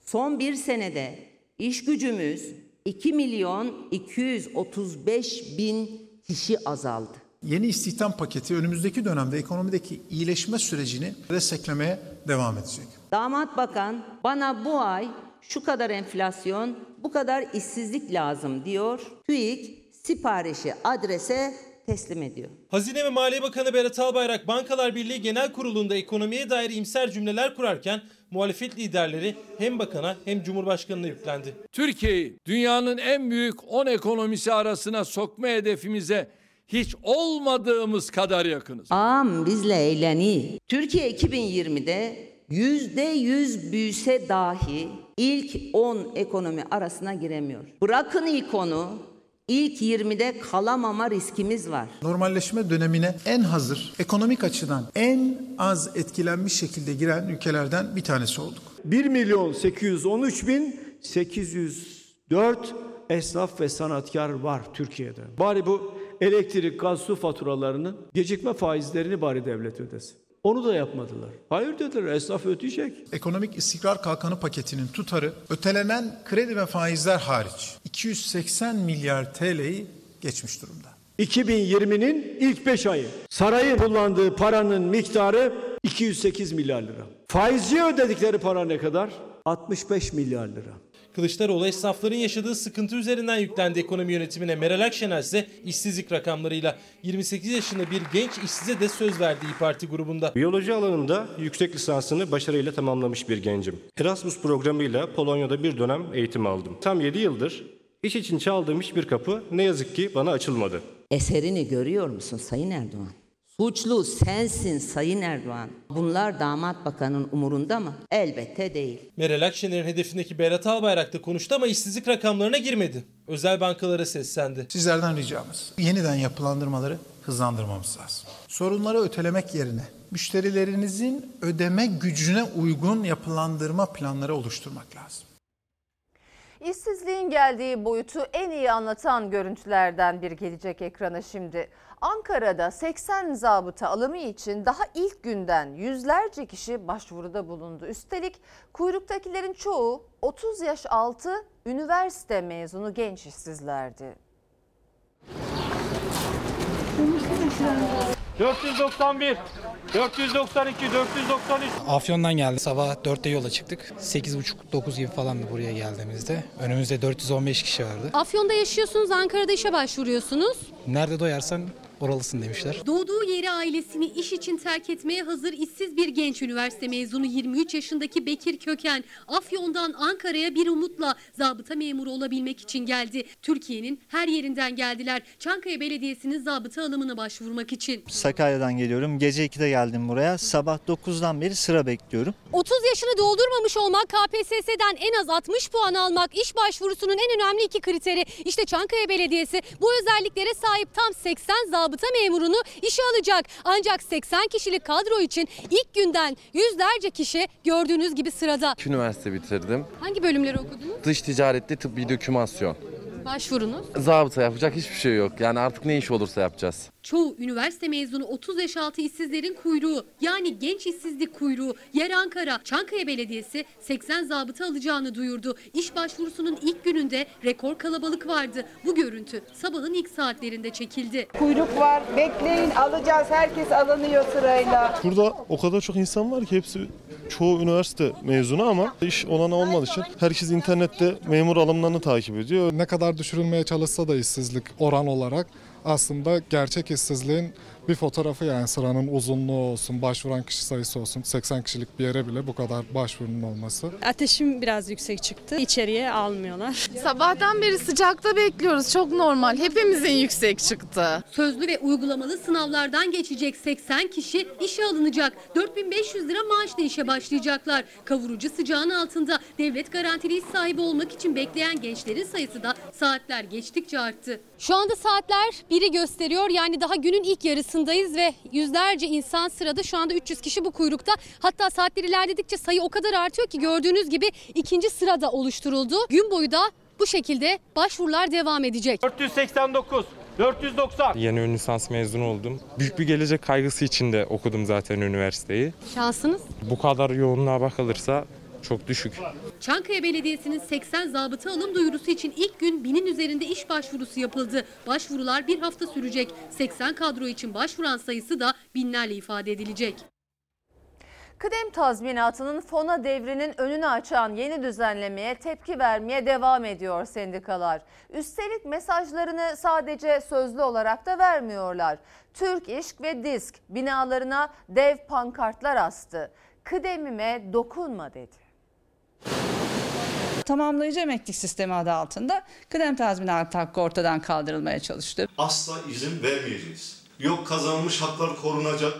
Son bir senede iş gücümüz 2 milyon 235 bin kişi azaldı. Yeni istihdam paketi önümüzdeki dönemde ekonomideki iyileşme sürecini desteklemeye devam edecek. Damat bakan bana bu ay şu kadar enflasyon, bu kadar işsizlik lazım diyor. TÜİK siparişi adrese teslim ediyor. Hazine ve Maliye Bakanı Berat Albayrak Bankalar Birliği Genel Kurulu'nda ekonomiye dair imser cümleler kurarken muhalefet liderleri hem bakana hem cumhurbaşkanına yüklendi. Türkiye'yi dünyanın en büyük 10 ekonomisi arasına sokma hedefimize hiç olmadığımız kadar yakınız. Ağam bizle eğleni. Türkiye 2020'de yüzde yüz büyüse dahi ilk 10 ekonomi arasına giremiyor. Bırakın ilk onu, ilk 20'de kalamama riskimiz var. Normalleşme dönemine en hazır, ekonomik açıdan en az etkilenmiş şekilde giren ülkelerden bir tanesi olduk. 1 milyon 813 bin 804 esnaf ve sanatkar var Türkiye'de. Bari bu elektrik, gaz, su faturalarının gecikme faizlerini bari devlet ödesin. Onu da yapmadılar. Hayır dediler esnaf ödeyecek. Ekonomik istikrar kalkanı paketinin tutarı ötelenen kredi ve faizler hariç 280 milyar TL'yi geçmiş durumda. 2020'nin ilk 5 ayı. Sarayın kullandığı paranın miktarı 208 milyar lira. Faizci ödedikleri para ne kadar? 65 milyar lira. Kılıçdaroğlu esnafların yaşadığı sıkıntı üzerinden yüklendi ekonomi yönetimine. Meral Akşener ise işsizlik rakamlarıyla 28 yaşında bir genç işsize de söz verdi İYİ Parti grubunda. Biyoloji alanında yüksek lisansını başarıyla tamamlamış bir gencim. Erasmus programıyla Polonya'da bir dönem eğitim aldım. Tam 7 yıldır iş için çaldığım hiçbir kapı ne yazık ki bana açılmadı. Eserini görüyor musun Sayın Erdoğan? Suçlu sensin Sayın Erdoğan. Bunlar damat bakanın umurunda mı? Elbette değil. Meral Akşener'in hedefindeki Berat Albayrak da konuştu ama işsizlik rakamlarına girmedi. Özel bankalara seslendi. Sizlerden ricamız yeniden yapılandırmaları hızlandırmamız lazım. Sorunları ötelemek yerine müşterilerinizin ödeme gücüne uygun yapılandırma planları oluşturmak lazım. İşsizliğin geldiği boyutu en iyi anlatan görüntülerden bir gelecek ekrana şimdi. Ankara'da 80 zabıta alımı için daha ilk günden yüzlerce kişi başvuruda bulundu. Üstelik kuyruktakilerin çoğu 30 yaş altı üniversite mezunu genç işsizlerdi. 491, 492, 493. Afyon'dan geldi. Sabah 4'te yola çıktık. 8.30-9 gibi falandı buraya geldiğimizde. Önümüzde 415 kişi vardı. Afyon'da yaşıyorsunuz, Ankara'da işe başvuruyorsunuz. Nerede doyarsan oralısın demişler. Doğduğu yeri ailesini iş için terk etmeye hazır işsiz bir genç üniversite mezunu 23 yaşındaki Bekir Köken Afyon'dan Ankara'ya bir umutla zabıta memuru olabilmek için geldi. Türkiye'nin her yerinden geldiler. Çankaya Belediyesi'nin zabıta alımına başvurmak için. Sakarya'dan geliyorum. Gece 2'de geldim buraya. Sabah 9'dan beri sıra bekliyorum. 30 yaşını doldurmamış olmak, KPSS'den en az 60 puan almak iş başvurusunun en önemli iki kriteri. İşte Çankaya Belediyesi bu özelliklere sahip tam 80 zabıta memurunu işe alacak. Ancak 80 kişilik kadro için ilk günden yüzlerce kişi gördüğünüz gibi sırada. İki üniversite bitirdim. Hangi bölümleri okudunuz? Dış ticaretli tıbbi dokümasyon. Başvurunuz? Zabıta yapacak hiçbir şey yok. Yani artık ne iş olursa yapacağız. Çoğu üniversite mezunu 30 yaş altı işsizlerin kuyruğu yani genç işsizlik kuyruğu. Yer Ankara, Çankaya Belediyesi 80 zabıta alacağını duyurdu. İş başvurusunun ilk gününde rekor kalabalık vardı. Bu görüntü sabahın ilk saatlerinde çekildi. Kuyruk var. Bekleyin alacağız. Herkes alınıyor sırayla. Burada o kadar çok insan var ki hepsi çoğu üniversite mezunu ama iş olana olmadığı için herkes internette memur alımlarını takip ediyor. Ne kadar düşürülmeye çalışsa da işsizlik oran olarak aslında gerçek işsizliğin bir fotoğrafı yani sıranın uzunluğu olsun, başvuran kişi sayısı olsun 80 kişilik bir yere bile bu kadar başvurunun olması. Ateşim biraz yüksek çıktı. İçeriye almıyorlar. [LAUGHS] Sabahtan beri sıcakta bekliyoruz. Çok normal. Hepimizin yüksek çıktı. Sözlü ve uygulamalı sınavlardan geçecek 80 kişi işe alınacak. 4500 lira maaşla işe başlayacaklar. Kavurucu sıcağın altında devlet garantili iş sahibi olmak için bekleyen gençlerin sayısı da saatler geçtikçe arttı. Şu anda saatler biri gösteriyor. Yani daha günün ilk yarısındayız ve yüzlerce insan sırada. Şu anda 300 kişi bu kuyrukta. Hatta saatler ilerledikçe sayı o kadar artıyor ki gördüğünüz gibi ikinci sırada oluşturuldu. Gün boyu da bu şekilde başvurular devam edecek. 489, 490. Yeni ön lisans mezunu oldum. Büyük bir gelecek kaygısı içinde okudum zaten üniversiteyi. Şansınız? Bu kadar yoğunluğa bakılırsa çok düşük. Çankaya Belediyesi'nin 80 zabıta alım duyurusu için ilk gün binin üzerinde iş başvurusu yapıldı. Başvurular bir hafta sürecek. 80 kadro için başvuran sayısı da binlerle ifade edilecek. Kıdem tazminatının fona devrinin önünü açan yeni düzenlemeye tepki vermeye devam ediyor sendikalar. Üstelik mesajlarını sadece sözlü olarak da vermiyorlar. Türk İşk ve Disk binalarına dev pankartlar astı. Kıdemime dokunma dedi. Tamamlayıcı emeklilik sistemi adı altında kıdem tazminatı hakkı ortadan kaldırılmaya çalıştı. Asla izin vermeyeceğiz. Yok kazanmış haklar korunacak,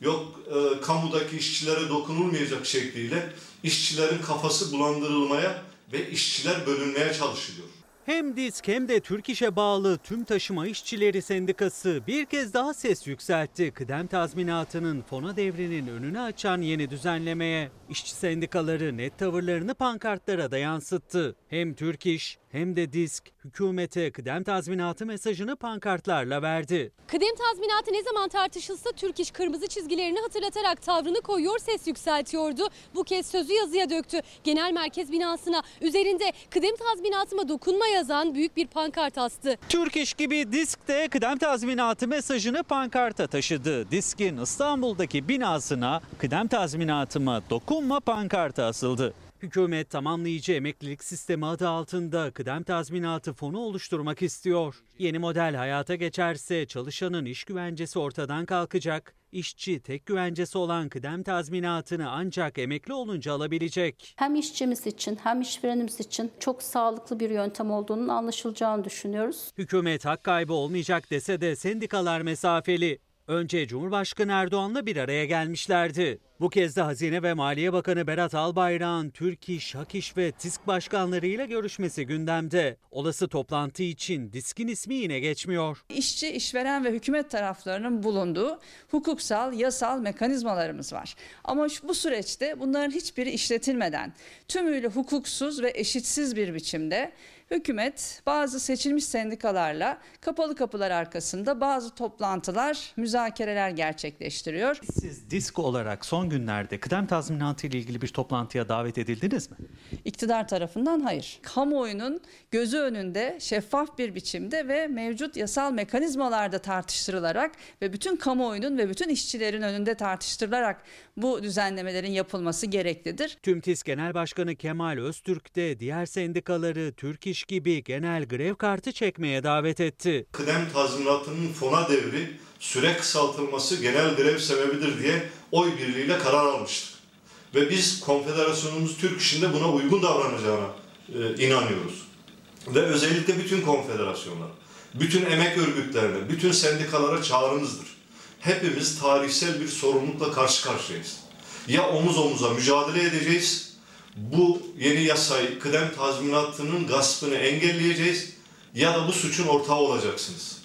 yok e, kamudaki işçilere dokunulmayacak şekliyle işçilerin kafası bulandırılmaya ve işçiler bölünmeye çalışılıyor. Hem DİSK hem de Türk İş'e bağlı Tüm Taşıma İşçileri Sendikası bir kez daha ses yükseltti. Kıdem tazminatının fona devrinin önünü açan yeni düzenlemeye. İşçi sendikaları net tavırlarını pankartlara da yansıttı. Hem Türk İş hem de DİSK hükümete kıdem tazminatı mesajını pankartlarla verdi. Kıdem tazminatı ne zaman tartışılsa Türk İş kırmızı çizgilerini hatırlatarak tavrını koyuyor, ses yükseltiyordu. Bu kez sözü yazıya döktü. Genel merkez binasına üzerinde kıdem tazminatıma dokunma yazan büyük bir pankart astı. Türk İş gibi DİSK de kıdem tazminatı mesajını pankarta taşıdı. DİSK'in İstanbul'daki binasına kıdem tazminatıma dokunma pankartı asıldı. Hükümet tamamlayıcı emeklilik sistemi adı altında kıdem tazminatı fonu oluşturmak istiyor. Yeni model hayata geçerse çalışanın iş güvencesi ortadan kalkacak. İşçi tek güvencesi olan kıdem tazminatını ancak emekli olunca alabilecek. Hem işçimiz için hem işverenimiz için çok sağlıklı bir yöntem olduğunun anlaşılacağını düşünüyoruz. Hükümet hak kaybı olmayacak dese de sendikalar mesafeli. Önce Cumhurbaşkanı Erdoğan'la bir araya gelmişlerdi. Bu kez de Hazine ve Maliye Bakanı Berat Albayrak'ın Türk İş, Hak İş ve TİSK başkanlarıyla görüşmesi gündemde. Olası toplantı için DİSK'in ismi yine geçmiyor. İşçi, işveren ve hükümet taraflarının bulunduğu hukuksal, yasal mekanizmalarımız var. Ama şu- bu süreçte bunların hiçbiri işletilmeden tümüyle hukuksuz ve eşitsiz bir biçimde hükümet bazı seçilmiş sendikalarla kapalı kapılar arkasında bazı toplantılar, müzakereler gerçekleştiriyor. Siz DİSK olarak son günlerde kıdem tazminatı ile ilgili bir toplantıya davet edildiniz mi? İktidar tarafından hayır. Kamuoyunun gözü önünde şeffaf bir biçimde ve mevcut yasal mekanizmalarda tartıştırılarak ve bütün kamuoyunun ve bütün işçilerin önünde tartıştırılarak bu düzenlemelerin yapılması gereklidir. Tüm TİS Genel Başkanı Kemal Öztürk de diğer sendikaları Türk İş gibi genel grev kartı çekmeye davet etti. Kıdem tazminatının fona devri süre kısaltılması genel grev sebebidir diye oy birliğiyle karar almıştık. Ve biz konfederasyonumuz Türk işinde buna uygun davranacağına e, inanıyoruz. Ve özellikle bütün konfederasyonlar, bütün emek örgütlerine, bütün sendikalara çağrımızdır. Hepimiz tarihsel bir sorumlulukla karşı karşıyayız. Ya omuz omuza mücadele edeceğiz, bu yeni yasayı, kıdem tazminatının gaspını engelleyeceğiz ya da bu suçun ortağı olacaksınız.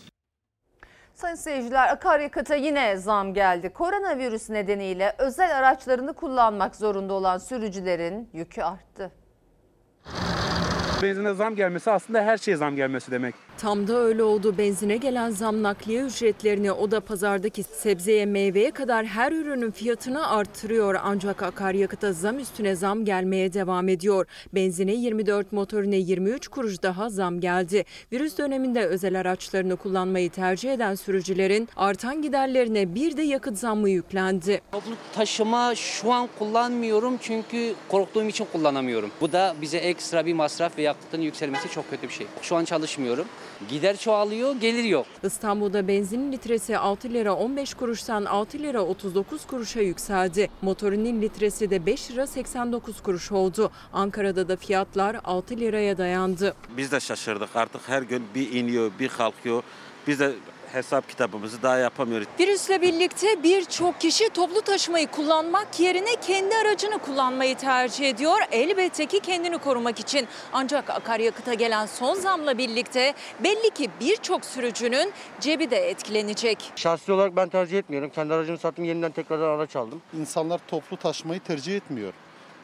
Sayın seyirciler akaryakıta yine zam geldi. Koronavirüs nedeniyle özel araçlarını kullanmak zorunda olan sürücülerin yükü arttı. Benzine zam gelmesi aslında her şeye zam gelmesi demek. Tam da öyle oldu. Benzine gelen zam nakliye ücretlerini o da pazardaki sebzeye meyveye kadar her ürünün fiyatını arttırıyor. Ancak akaryakıta zam üstüne zam gelmeye devam ediyor. Benzine 24 motorine 23 kuruş daha zam geldi. Virüs döneminde özel araçlarını kullanmayı tercih eden sürücülerin artan giderlerine bir de yakıt zammı yüklendi. Toplu taşıma şu an kullanmıyorum çünkü korktuğum için kullanamıyorum. Bu da bize ekstra bir masraf ve yakıtın yükselmesi çok kötü bir şey. Şu an çalışmıyorum. Gider çoğalıyor, gelir yok. İstanbul'da benzinin litresi 6 lira 15 kuruştan 6 lira 39 kuruşa yükseldi. Motorinin litresi de 5 lira 89 kuruş oldu. Ankara'da da fiyatlar 6 liraya dayandı. Biz de şaşırdık artık her gün bir iniyor bir kalkıyor. Biz de hesap kitabımızı daha yapamıyoruz. Virüsle birlikte birçok kişi toplu taşımayı kullanmak yerine kendi aracını kullanmayı tercih ediyor. Elbette ki kendini korumak için. Ancak akaryakıta gelen son zamla birlikte belli ki birçok sürücünün cebi de etkilenecek. Şahsi olarak ben tercih etmiyorum. Kendi aracımı sattım yeniden tekrardan araç aldım. İnsanlar toplu taşımayı tercih etmiyor.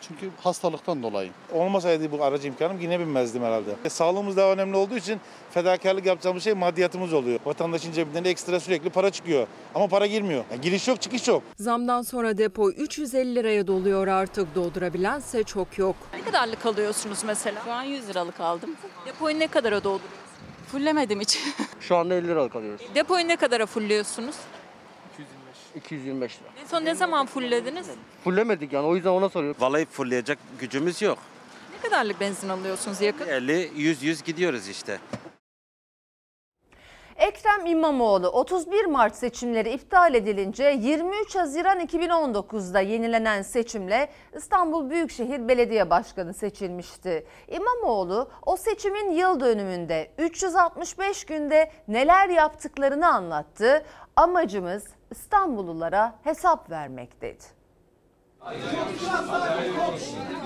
Çünkü hastalıktan dolayı. Olmasaydı bu aracı imkanım yine binmezdim herhalde. E, sağlığımız daha önemli olduğu için fedakarlık yapacağımız şey maddiyatımız oluyor. Vatandaşın cebinden ekstra sürekli para çıkıyor. Ama para girmiyor. Yani giriş yok çıkış yok. Zamdan sonra depo 350 liraya doluyor artık. Doldurabilense çok yok. Ne kadarlık alıyorsunuz mesela? Şu an 100 liralık aldım. Depoyu ne kadara dolduruyorsunuz? Fullemedim hiç. [LAUGHS] Şu anda 50 liralık alıyoruz. Depoyu ne kadara fulluyorsunuz? 225 lira. En son ne zaman fulllediniz? Fullemedik yani o yüzden ona soruyorum. Vallahi fullleyecek gücümüz yok. Ne kadarlık benzin alıyorsunuz yakıt? 50 100 100 gidiyoruz işte. Ekrem İmamoğlu 31 Mart seçimleri iptal edilince 23 Haziran 2019'da yenilenen seçimle İstanbul Büyükşehir Belediye Başkanı seçilmişti. İmamoğlu o seçimin yıl dönümünde 365 günde neler yaptıklarını anlattı. Amacımız İstanbullulara hesap vermek dedi.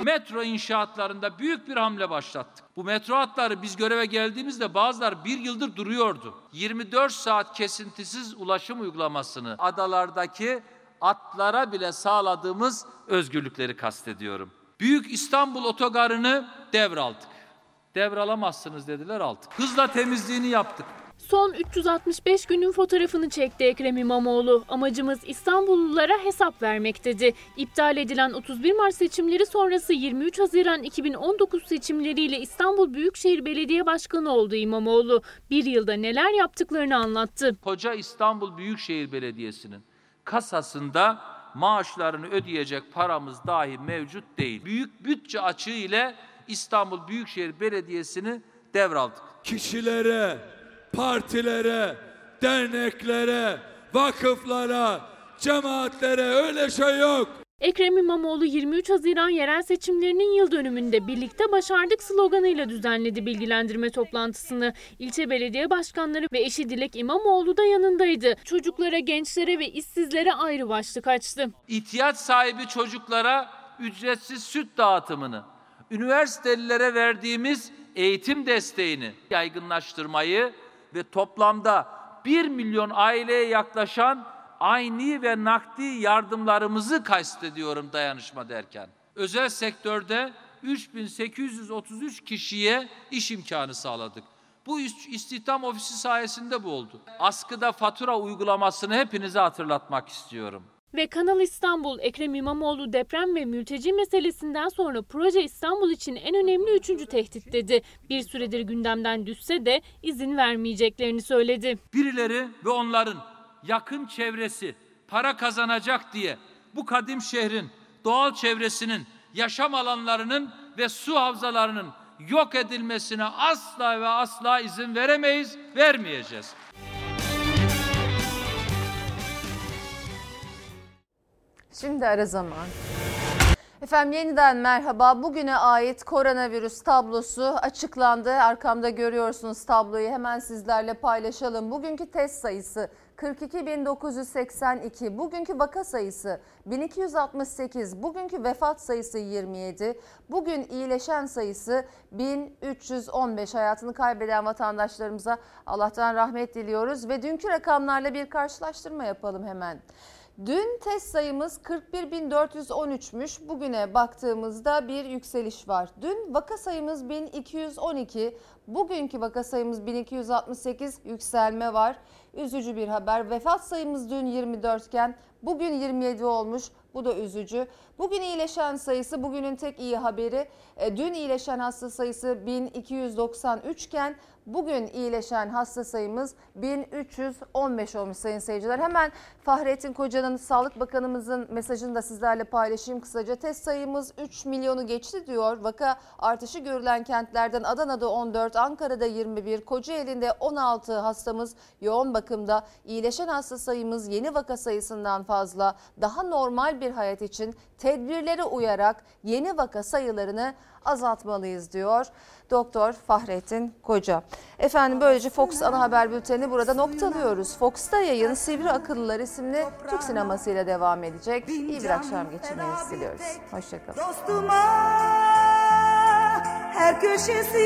Metro inşaatlarında büyük bir hamle başlattık. Bu metro hatları biz göreve geldiğimizde bazılar bir yıldır duruyordu. 24 saat kesintisiz ulaşım uygulamasını adalardaki atlara bile sağladığımız özgürlükleri kastediyorum. Büyük İstanbul otogarını devraldık. Devralamazsınız dediler aldık. Hızla temizliğini yaptık. Son 365 günün fotoğrafını çekti Ekrem İmamoğlu. Amacımız İstanbullulara hesap vermek dedi. İptal edilen 31 Mart seçimleri sonrası 23 Haziran 2019 seçimleriyle İstanbul Büyükşehir Belediye Başkanı oldu İmamoğlu. Bir yılda neler yaptıklarını anlattı. Koca İstanbul Büyükşehir Belediyesi'nin kasasında maaşlarını ödeyecek paramız dahi mevcut değil. Büyük bütçe açığı ile İstanbul Büyükşehir Belediyesi'ni devraldık. Kişilere, partilere, derneklere, vakıflara, cemaatlere öyle şey yok. Ekrem İmamoğlu 23 Haziran yerel seçimlerinin yıl dönümünde birlikte başardık sloganıyla düzenledi bilgilendirme toplantısını. İlçe belediye başkanları ve eşi Dilek İmamoğlu da yanındaydı. Çocuklara, gençlere ve işsizlere ayrı başlık açtı. İhtiyaç sahibi çocuklara ücretsiz süt dağıtımını, üniversitelilere verdiğimiz eğitim desteğini yaygınlaştırmayı ve toplamda 1 milyon aileye yaklaşan ayni ve nakdi yardımlarımızı kastediyorum dayanışma derken. Özel sektörde 3833 kişiye iş imkanı sağladık. Bu istihdam ofisi sayesinde bu oldu. Askıda fatura uygulamasını hepinize hatırlatmak istiyorum. Ve Kanal İstanbul, Ekrem İmamoğlu deprem ve mülteci meselesinden sonra proje İstanbul için en önemli üçüncü tehdit dedi. Bir süredir gündemden düşse de izin vermeyeceklerini söyledi. Birileri ve onların yakın çevresi para kazanacak diye bu kadim şehrin doğal çevresinin, yaşam alanlarının ve su havzalarının yok edilmesine asla ve asla izin veremeyiz, vermeyeceğiz. Şimdi ara zaman. Efendim yeniden merhaba. Bugüne ait koronavirüs tablosu açıklandı. Arkamda görüyorsunuz tabloyu. Hemen sizlerle paylaşalım. Bugünkü test sayısı 42.982. Bugünkü vaka sayısı 1268. Bugünkü vefat sayısı 27. Bugün iyileşen sayısı 1315. Hayatını kaybeden vatandaşlarımıza Allah'tan rahmet diliyoruz ve dünkü rakamlarla bir karşılaştırma yapalım hemen. Dün test sayımız 41.413'müş. Bugüne baktığımızda bir yükseliş var. Dün vaka sayımız 1212. Bugünkü vaka sayımız 1268 yükselme var. Üzücü bir haber. Vefat sayımız dün 24 iken bugün 27 olmuş. Bu da üzücü. Bugün iyileşen sayısı bugünün tek iyi haberi. E, dün iyileşen hasta sayısı 1293 iken bugün iyileşen hasta sayımız 1315 olmuş sayın seyirciler. Hemen Fahrettin Koca'nın Sağlık Bakanımızın mesajını da sizlerle paylaşayım kısaca. Test sayımız 3 milyonu geçti diyor. Vaka artışı görülen kentlerden Adana'da 14, Ankara'da 21, Kocaeli'nde 16 hastamız yoğun bakımda. İyileşen hasta sayımız yeni vaka sayısından fazla. Daha normal bir hayat için tedbirlere uyarak yeni vaka sayılarını azaltmalıyız diyor Doktor Fahrettin Koca. Efendim böylece Fox ana haber bülteni burada noktalıyoruz. Fox'ta yayın Sivri Akıllılar isimli Türk sineması ile devam edecek. İyi bir akşam geçirmenizi diliyoruz. Hoşçakalın. Dostuma her köşesi